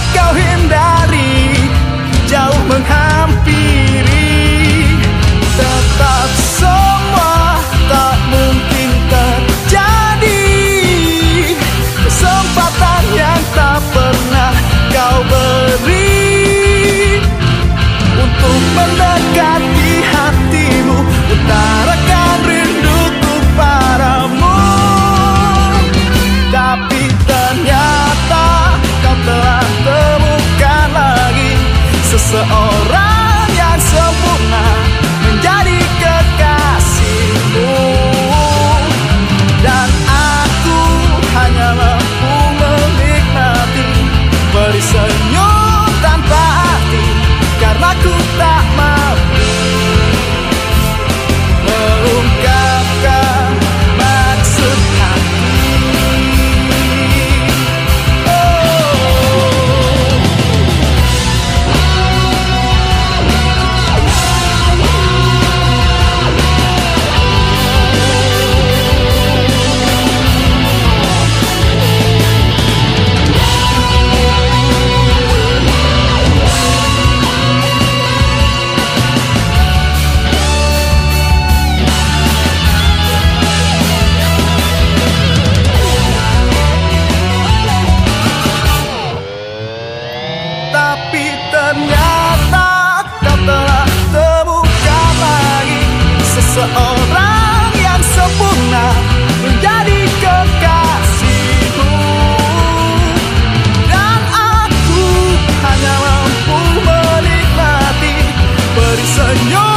dekat kau hindari. Jauh menghampiri Señor.